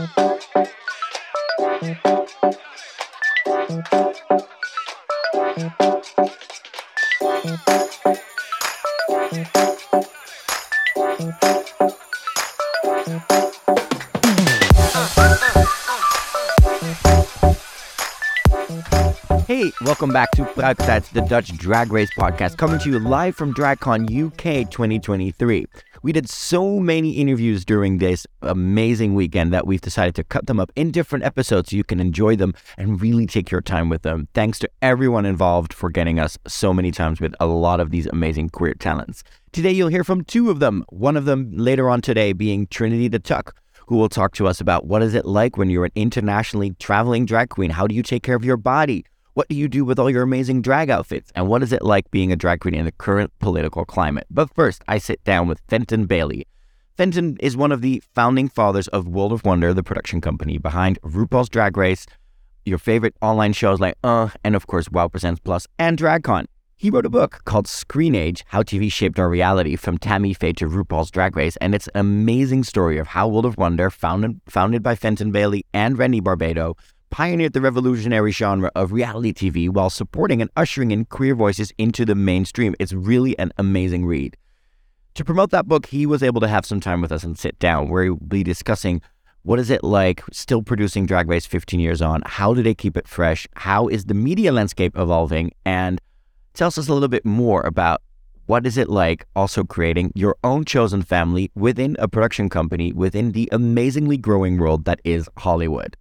Hey, welcome back to Pruiktijd, the Dutch drag race podcast, coming to you live from DragCon UK 2023. We did so many interviews during this amazing weekend that we've decided to cut them up in different episodes so you can enjoy them and really take your time with them. Thanks to everyone involved for getting us so many times with a lot of these amazing queer talents. Today, you'll hear from two of them, one of them later on today being Trinity the Tuck who will talk to us about what is it like when you're an internationally traveling drag queen? How do you take care of your body? What do you do with all your amazing drag outfits? And what is it like being a drag queen in the current political climate? But first, I sit down with Fenton Bailey. Fenton is one of the founding fathers of World of Wonder, the production company behind RuPaul's Drag Race, your favorite online shows like Uh, and of course WoW Presents Plus and DragCon. He wrote a book called Screen Age How TV Shaped Our Reality from Tammy Faye to RuPaul's Drag Race, and it's an amazing story of how World of Wonder, founded, founded by Fenton Bailey and Randy Barbato, pioneered the revolutionary genre of reality TV while supporting and ushering in queer voices into the mainstream. It's really an amazing read. To promote that book, he was able to have some time with us and sit down where we'll be discussing what is it like still producing Drag Race 15 years on? How do they keep it fresh? How is the media landscape evolving? And tells us a little bit more about what is it like also creating your own chosen family within a production company within the amazingly growing world that is Hollywood.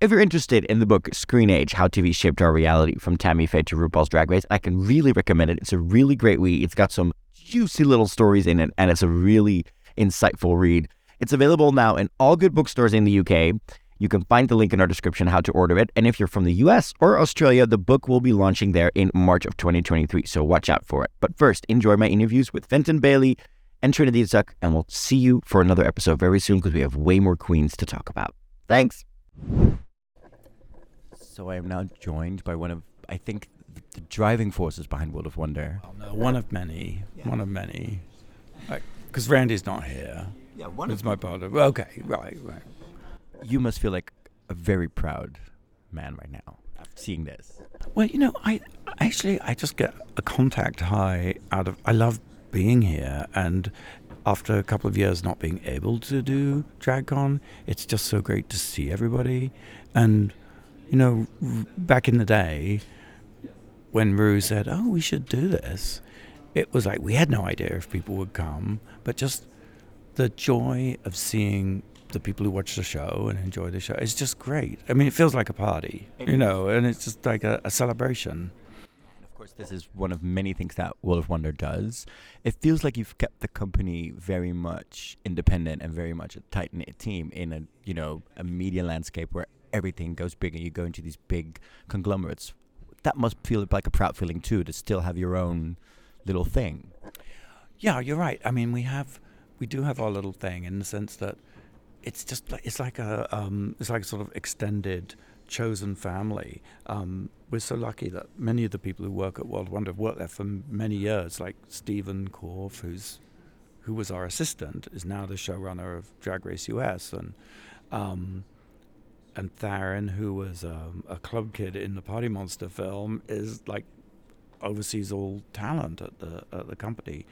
If you're interested in the book Screen Age How TV Shaped Our Reality from Tammy Faye to RuPaul's Drag Race, I can really recommend it. It's a really great read. It's got some juicy little stories in it, and it's a really insightful read. It's available now in all good bookstores in the UK. You can find the link in our description how to order it. And if you're from the US or Australia, the book will be launching there in March of 2023. So watch out for it. But first, enjoy my interviews with Fenton Bailey and Trinity Zuck, and we'll see you for another episode very soon because we have way more queens to talk about. Thanks. So I am now joined by one of, I think, the driving forces behind World of Wonder. Oh, no, one of many. Yeah. One of many. Because like, Randy's not here. Yeah, one. It's my partner. Okay, right, right you must feel like a very proud man right now seeing this. Well, you know, I actually I just get a contact high out of I love being here and after a couple of years not being able to do DragCon, it's just so great to see everybody. And you know, back in the day when Ru said, "Oh, we should do this," it was like we had no idea if people would come, but just the joy of seeing the people who watch the show and enjoy the show. It's just great. I mean, it feels like a party, you know, and it's just like a, a celebration. Of course, this is one of many things that World of Wonder does. It feels like you've kept the company very much independent and very much a tight knit team in a you know a media landscape where everything goes big and you go into these big conglomerates. That must feel like a proud feeling too to still have your own little thing. Yeah, you're right. I mean, we have we do have our little thing in the sense that it's just like it's like a um, it's like a sort of extended chosen family. Um, we're so lucky that many of the people who work at World Wonder have worked there for many years, like Steven Corfe, who's who was our assistant, is now the showrunner of Drag Race US, and um, and Thairin, who was um, a club kid in the Party Monster film, is like oversees all talent at the at the company,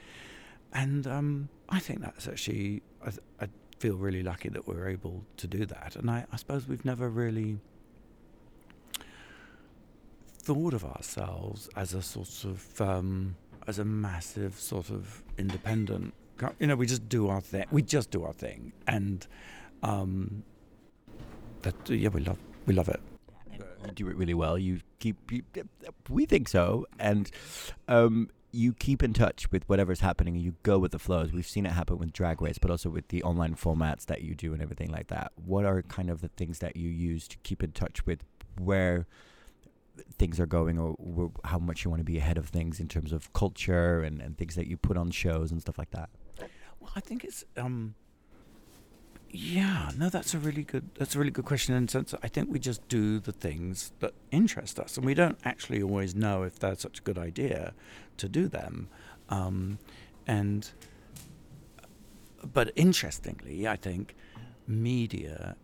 and um, I think that's actually I, I feel really lucky that we're able to do that. And I, I suppose we've never really thought of ourselves as a sort of um, as a massive sort of independent. You know, we just do our thing. We just do our thing, and um, that yeah, we love we love it. You do it really well. You keep. You, we think so, and um, you keep in touch with whatever's happening and you go with the flows. We've seen it happen with Drag Race, but also with the online formats that you do and everything like that. What are kind of the things that you use to keep in touch with where things are going or how much you want to be ahead of things in terms of culture and, and things that you put on shows and stuff like that? Well, I think it's um, yeah, no, that's a really good. That's a really good question. In sense, I think we just do the things that interest us, and we don't actually always know if they're such a good idea to do them. Um, and but interestingly, I think media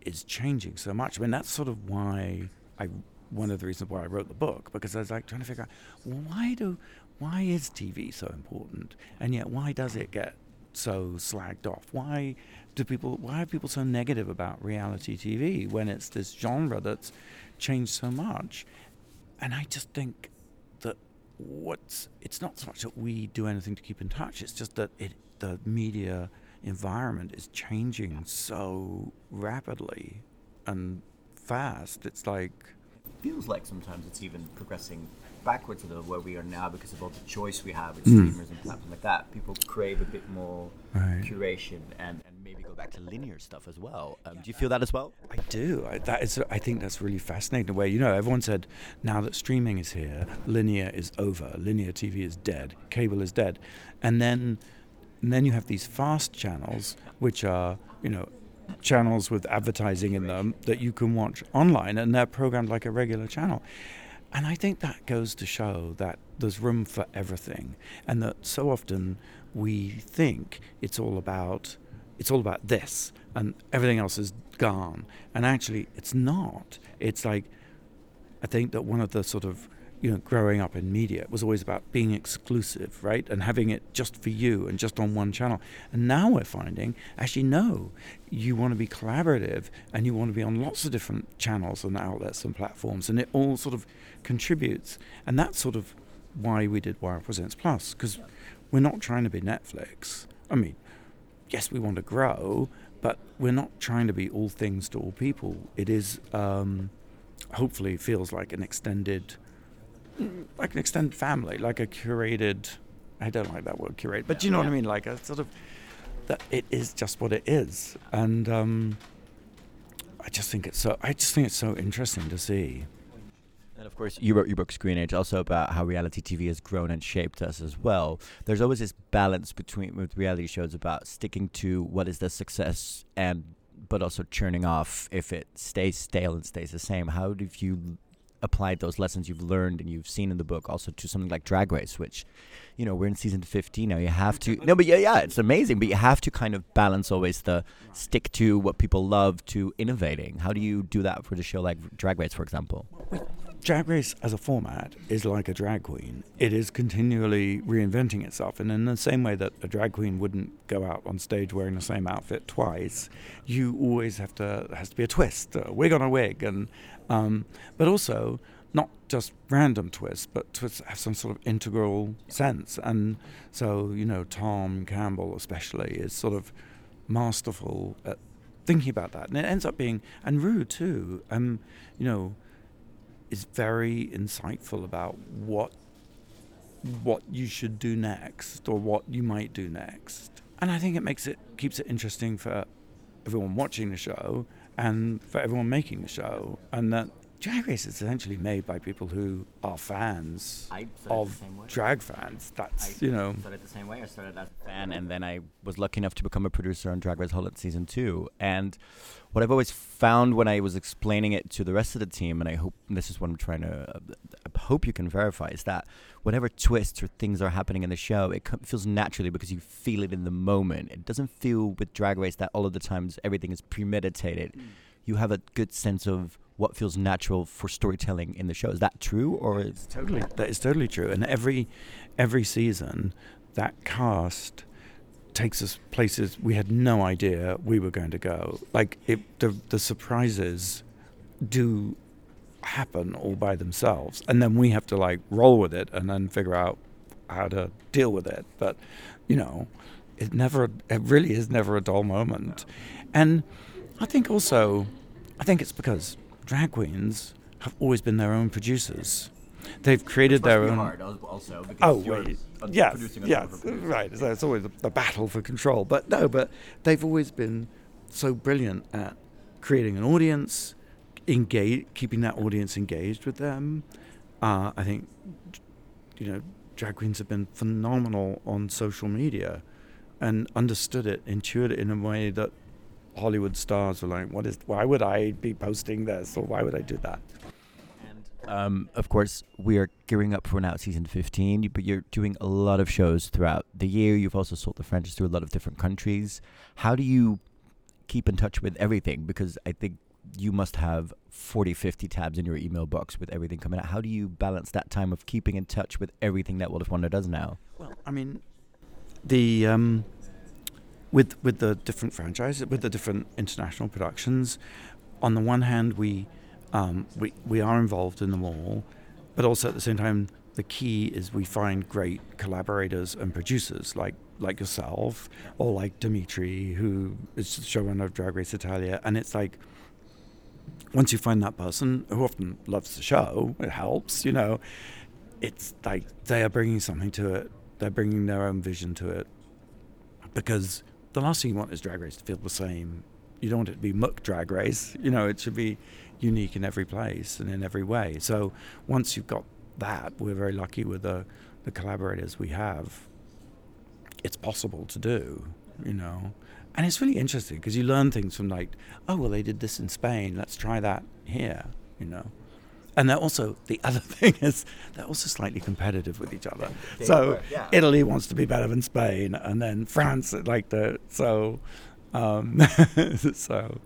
is changing so much. I mean, that's sort of why I one of the reasons why I wrote the book because I was like trying to figure out why do why is TV so important, and yet why does it get so slagged off? Why do people why are people so negative about reality TV when it's this genre that's changed so much? And I just think that what's it's not so much that we do anything to keep in touch. It's just that it the media environment is changing so rapidly and fast. It's like feels like sometimes it's even progressing backwards a little where we are now because of all the choice we have with Mm. streamers and platforms like that. People crave a bit more Right. curation and, and maybe go back to linear stuff as well. Um, do you feel that as well? I do. I, that is. I think that's really fascinating. The way you know, everyone said now that streaming is here, linear is over. Linear TV is dead. Cable is dead, and then, and then you have these fast channels, which are you know, channels with advertising in them that you can watch online, and they're programmed like a regular channel. And I think that goes to show that there's room for everything, and that so often we think it's all about it's all about this, and everything else is gone. And actually, it's not. It's like I think that one of the sort of you know growing up in media was always about being exclusive, right, and having it just for you and just on one channel. And now we're finding actually no, you want to be collaborative and you want to be on lots of different channels and outlets and platforms, and it all sort of contributes. And that's sort of why we did WoW Presents Plus because we're not trying to be Netflix. I mean, yes, we want to grow, but we're not trying to be all things to all people. It is um, hopefully feels like an extended, like an extended family, like a curated. I don't like that word curate, but you know what I mean. Like a sort of that it is just what it is, and um, I just think it's so. I just think it's so interesting to see. And of course, you wrote your book Screen Age also about how reality TV has grown and shaped us as well. There's always this balance between with reality shows about sticking to what is the success and but also churning off if it stays stale and stays the same. How have you applied those lessons you've learned and you've seen in the book also to something like Drag Race, which, you know, we're in season 15 now. You have to no, but yeah, yeah, it's amazing. But you have to kind of balance always the stick to what people love to innovating. How do you do that for the show like Drag Race, for example? Drag Race as a format is like a drag queen. It is continually reinventing itself. And in the same way that a drag queen wouldn't go out on stage wearing the same outfit twice, you always have to, has to be a twist, a wig on a wig. And, um, but also, not just random twists, but twists have some sort of integral sense. And so, you know, Tom Campbell especially is sort of masterful at thinking about that. And it ends up being, and Ru too, um, you know, is very insightful about what what you should do next or what you might do next. And I think it makes it keeps it interesting for everyone watching the show and for everyone making the show. And that Drag Race is essentially made by people who are fans I of drag fans. That's you know started the same way. I started as a fan, and then I was lucky enough to become a producer on Drag Race Holland season two. And what I've always found when I was explaining it to the rest of the team, and I hope and this is what I'm trying to, uh, I hope you can verify, is that whatever twists or things are happening in the show, it feels naturally because you feel it in the moment. It doesn't feel with Drag Race that all of the times everything is premeditated. You have a good sense of what feels natural for storytelling in the show. Is that true, or It's totally that is totally true. And every every season, that cast takes us places we had no idea we were going to go. Like it, the the surprises do happen all by themselves, and then we have to like roll with it and then figure out how to deal with it. But you know, it never it really is never a dull moment. And I think also, I think it's because drag queens have always been their own producers. They've created their own. Hard also because Oh wait, yes, yes, right. So it's always a, a battle for control. But no, but they've always been so brilliant at creating an audience, engage, keeping that audience engaged with them. Uh, I think, you know, drag queens have been phenomenal on social media, and understood it, intuited it in a way that Hollywood stars were like, "What is? Why would I be posting this, or why would I do that?" Um, of course, we are gearing up for now season 15, but you're doing a lot of shows throughout the year. You've also sold the franchise to a lot of different countries. How do you keep in touch with everything? Because I think you must have 40, 50 tabs in your email box with everything coming out. How do you balance that time of keeping in touch with everything that World of Wonder does now? Well, I mean, the um, with with the different franchises, with the different international productions. On the one hand, we um, we we are involved in them all, but also at the same time, the key is we find great collaborators and producers like like yourself or like Dimitri, who is the showrunner of Drag Race Italia, and it's like once you find that person who often loves the show, it helps, you know. It's like they are bringing something to it. They're bringing their own vision to it. Because the last thing you want is Drag Race to feel the same. You don't want it to be muck Drag Race. You know, it should be unique in every place and in every way. So once you've got that, we're very lucky with the, the collaborators we have. It's possible to do, you know. And it's really interesting because you learn things from like, oh, well, they did this in Spain. Let's try that here, you know. And they're also, the other thing is, they're also slightly competitive with each other. They so yeah. Italy wants to be better than Spain, and then France, like the, so, um, so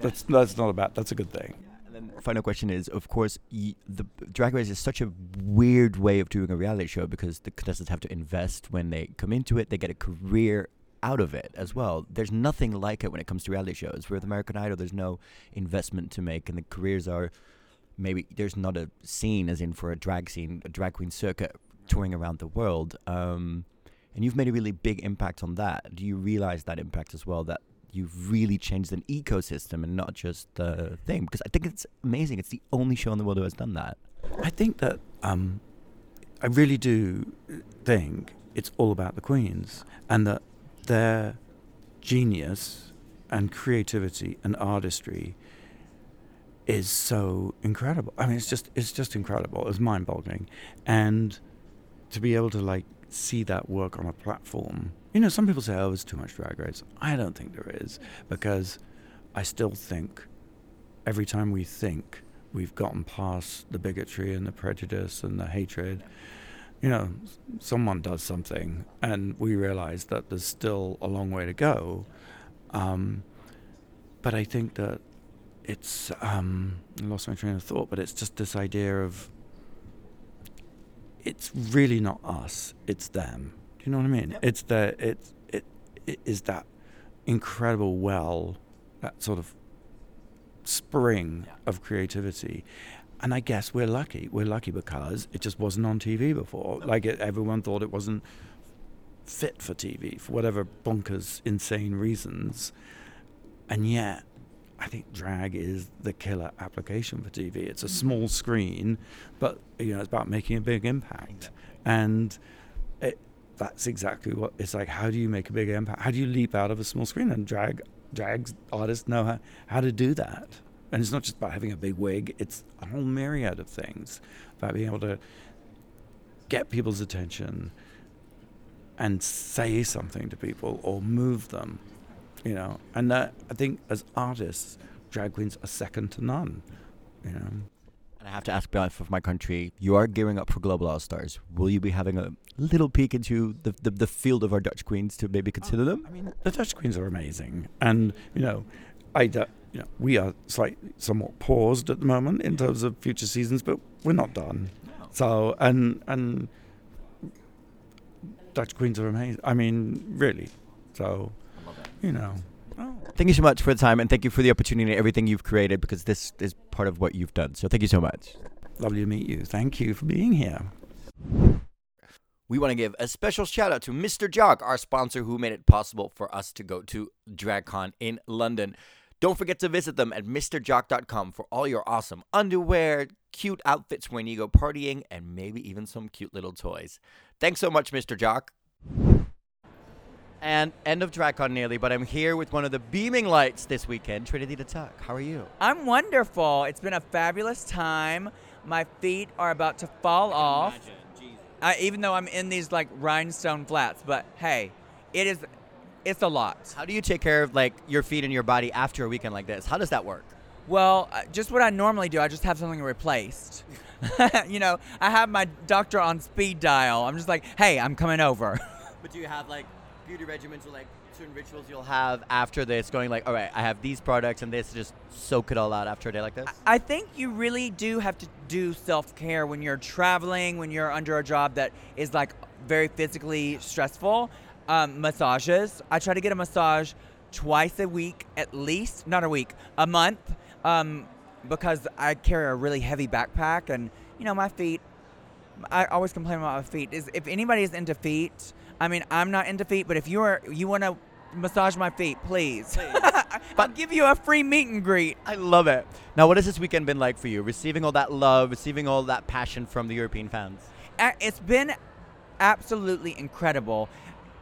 that's, that's not a bad, that's a good thing. And then final question is, of course, y- the Drag Race is such a weird way of doing a reality show because the contestants have to invest when they come into it. They get a career out of it as well. There's nothing like it when it comes to reality shows. With American Idol, there's no investment to make, and the careers are maybe there's not a scene as in for a drag scene, a drag queen circuit touring around the world. Um, and you've made a really big impact on that. Do you realize that impact as well? That you've really changed an ecosystem and not just the thing? Because I think it's amazing. It's the only show in the world who has done that. I think that um, I really do think it's all about the queens and that their genius and creativity and artistry is so incredible. I mean, it's just it's just incredible. It's mind-boggling, and to be able to like see that work on a platform. You know, some people say, "Oh, it's too much drag race." I don't think there is because I still think every time we think we've gotten past the bigotry and the prejudice and the hatred, you know, someone does something and we realize that there's still a long way to go. Um, but I think that it's, um, I lost my train of thought, but it's just this idea of it's really not us, it's them. Do you know what I mean? Yep. It's the, it's, it, it is that incredible well, that sort of spring Yeah. of creativity. And I guess we're lucky. We're lucky because it just wasn't on TV before. Like it, everyone thought it wasn't fit for TV for whatever bonkers, insane reasons. And yet, I think drag is the killer application for TV. It's a mm. small screen, but you know it's about making a big impact. And it, that's exactly what it's like. How do you make a big impact? How do you leap out of a small screen? And drag drag artists know how, how to do that. And it's not just about having a big wig. It's a whole myriad of things about being able to get people's attention and say something to people or move them, you know. And that, I think as artists, drag queens are second to none, you know. And I have to ask behalf of my country, you are gearing up for Global All Stars. Will you be having a little peek into the, the, the field of our Dutch queens to maybe consider oh, them? I mean, the Dutch queens are amazing, and you know, I do- you know we are slightly somewhat paused at the moment in terms of future seasons, but we're not done. So and and Dutch queens are amazing. I mean, really. So you know. Oh. Thank you so much for the time and thank you for the opportunity and everything you've created because this is part of what you've done. So thank you so much. Lovely to meet you. Thank you for being here. We want to give a special shout out to Mr. Jock, our sponsor, who made it possible for us to go to DragCon in London. Don't forget to visit them at MrJock.com for all your awesome underwear, cute outfits when you go partying, and maybe even some cute little toys. Thanks so much, Mr. Jock. And end of DragCon nearly, but I'm here with one of the beaming lights this weekend, Trinity the Tuck. How are you? I'm wonderful. It's been a fabulous time. My feet are about to fall off. I, even though I'm in these like rhinestone flats, but hey, it is, it's a lot. How do you take care of like your feet and your body after a weekend like this? How does that work? Well, uh, just what I normally do, I just have something replaced. you know, I have my doctor on speed dial. I'm just like, hey, I'm coming over. But do you have like beauty regimens or like certain rituals you'll have after this, going like, all right, I have these products and this, just soak it all out after a day like this? I think you really do have to do self care when you're traveling, when you're under a job that is like very physically stressful. Um, massages. I try to get a massage twice a week at least, not a week, a month, um, because I carry a really heavy backpack and you know my feet. I always complain about my feet. Is if anybody is into feet, I mean I'm not into feet, but if you are you want to massage my feet, please. I'll give you a free meet and greet. I love it. Now, what has this weekend been like for you? Receiving all that love, receiving all that passion from the European fans? It's been absolutely incredible.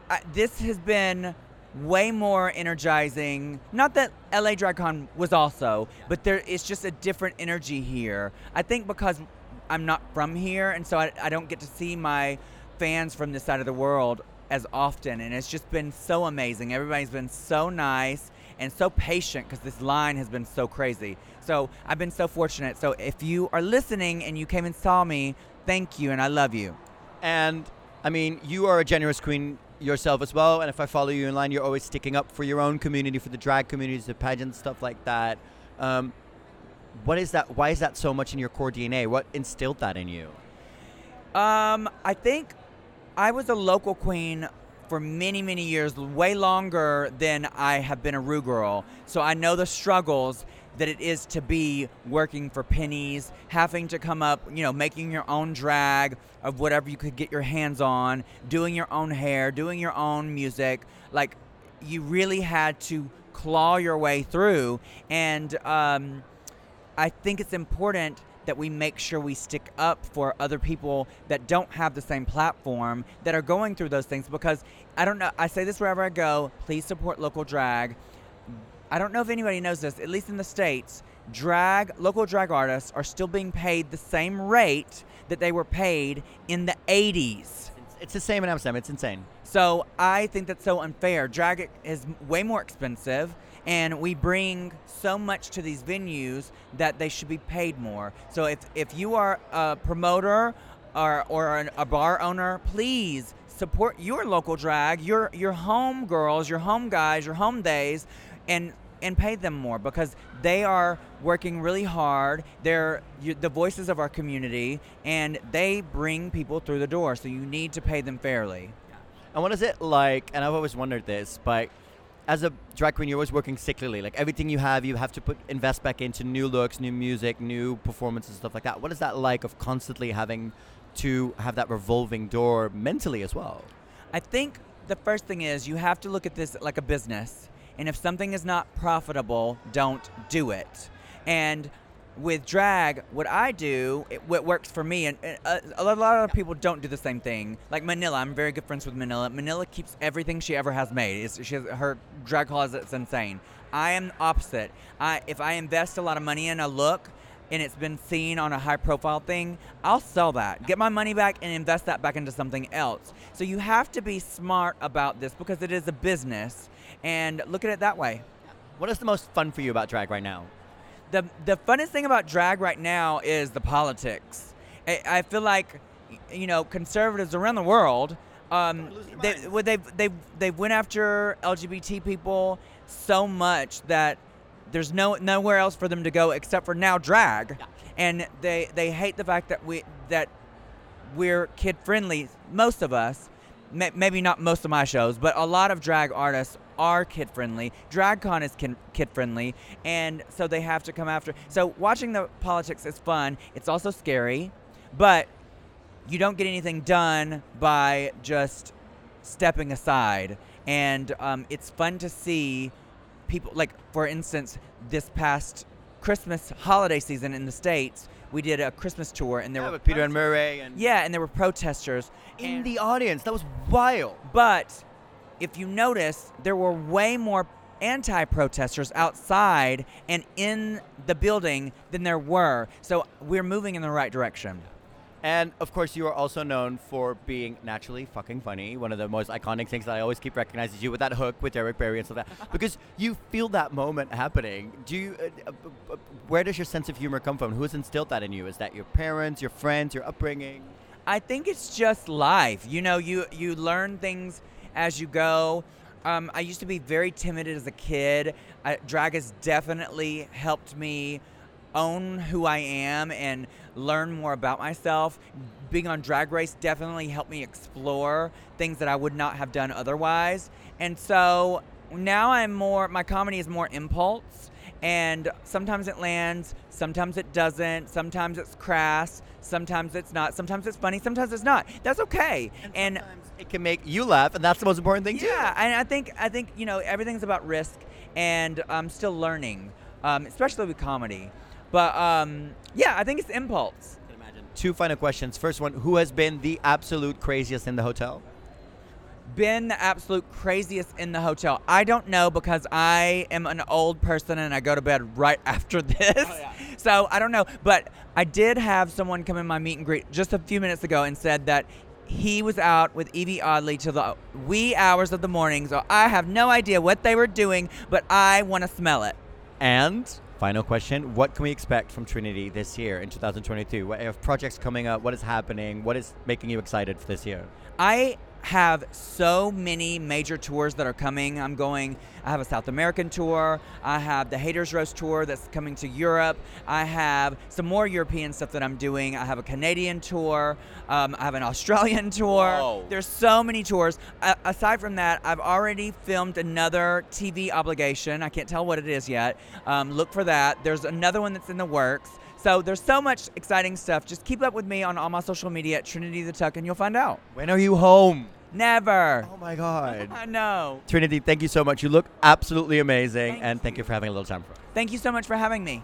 Uh, this has been way more energizing. Not that LA DragCon was also, but there it's just a different energy here. I think because I'm not from here, and so I, I don't get to see my fans from this side of the world as often, and it's just been so amazing. Everybody's been so nice and so patient because this line has been so crazy. So I've been so fortunate. So if you are listening and you came and saw me, thank you, and I love you. And I mean, you are a generous queen yourself as well. And if I follow you in line, you're always sticking up for your own community, for the drag communities, the pageants, stuff like that. Um, what is that? Why is that so much in your core DNA? What instilled that in you? Um, I think I was a local queen for many, many years, way longer than I have been a Ru girl. So I know the struggles that it is to be working for pennies, having to come up, you know, making your own drag of whatever you could get your hands on, doing your own hair, doing your own music. Like, you really had to claw your way through. And um, I think it's important that we make sure we stick up for other people that don't have the same platform that are going through those things because I don't know I say this wherever I go please support local drag I don't know if anybody knows this at least in the states drag local drag artists are still being paid the same rate that they were paid in the 80s It's, the same in Amsterdam. It's insane. so I think that's so unfair. Drag is way more expensive, and we bring so much to these venues that they should be paid more. So if if you are a promoter or or an, a bar owner, please support your local drag, your your home girls, your home guys, your home days, and and pay them more because they are working really hard. They're you, the voices of our community, and they bring people through the door. So you need to pay them fairly. And what is it like? And I've always wondered this, but as a drag queen, you're always working cyclically. Like everything you have, you have to put invest back into new looks, new music, new performances, stuff like that. What is that like of constantly having to have that revolving door mentally as well? I think the first thing is you have to look at this like a business. And if something is not profitable, don't do it. And with drag, what I do, it, what works for me, and uh, a lot, a lot of people don't do the same thing. Like Manila, I'm very good friends with Manila. Manila keeps everything she ever has made. It's, she has, her drag closet's insane. I am opposite. I, if I invest a lot of money in a look, and it's been seen on a high profile thing, I'll sell that, get my money back, and invest that back into something else. So you have to be smart about this because it is a business and look at it that way. What is the most fun for you about drag right now? The, the funnest thing about drag right now is the politics. I, I feel like, you know, conservatives around the world, um, they, well, they've, they've, they've went after LGBT people so much that there's no nowhere else for them to go except for now drag, and they they hate the fact that we that we're kid friendly. Most of us, maybe not most of my shows, but a lot of drag artists are kid friendly. DragCon is kid friendly, and so they have to come after. So watching the politics is fun. It's also scary, but you don't get anything done by just stepping aside. And um, it's fun to see people like for instance this past christmas holiday season in the states we did a christmas tour and there Yeah, were Peter and Murray and yeah and there were protesters in the audience. That was wild. but if you notice there were way more anti-protesters outside and in the building than there were so we're moving in the right direction And of course, you are also known for being naturally fucking funny. One of the most iconic things that I always keep recognizing is you with that hook with Derrick Barry and stuff like that. Because you feel that moment happening. Do you? Uh, uh, where does your sense of humor come from? Who has instilled that in you? Is that your parents, your friends, your upbringing? I think it's just life. You know, you you learn things as you go. Um, I used to be very timid as a kid. Uh, drag has definitely helped me own who I am and learn more about myself. Being on Drag Race definitely helped me explore things that I would not have done otherwise. And so now I'm more, my comedy is more impulse. And sometimes it lands, sometimes it doesn't, sometimes it's crass, sometimes it's not, sometimes it's funny, sometimes it's not. That's okay. And, It can make you laugh, and that's the most important thing too. yeah, and I think I think you know everything's about risk, and I'm still learning, um, especially with comedy. But um, yeah, I think it's impulse. Two final questions. First one: Who has been the absolute craziest in the hotel? Been the absolute craziest in the hotel. I don't know because I am an old person and I go to bed right after this. So I don't know. But I did have someone come in my meet and greet just a few minutes ago and said that he was out with Evie Oddly till the wee hours of the morning. So I have no idea what they were doing, but I want to smell it. And final question: What can we expect from Trinity this year in 2022? What have projects coming up? What is happening? What is making you excited for this year? I have so many major tours that are coming. I'm going, I have a South American tour. I have the Haters Roast tour that's coming to Europe. I have some more European stuff that I'm doing. I have a Canadian tour. Um, I have an Australian tour. Whoa. There's so many tours. A- aside from that, I've already filmed another TV obligation. I can't tell what it is yet. Um, look for that. There's another one that's in the works. So there's so much exciting stuff. Just keep up with me on all my social media at Trinity the Tuck, and you'll find out. When are you home? Never. Oh my God. I know. Trinity, thank you so much. You look absolutely amazing, Thank and thank you for having a little time for us. Thank you so much for having me.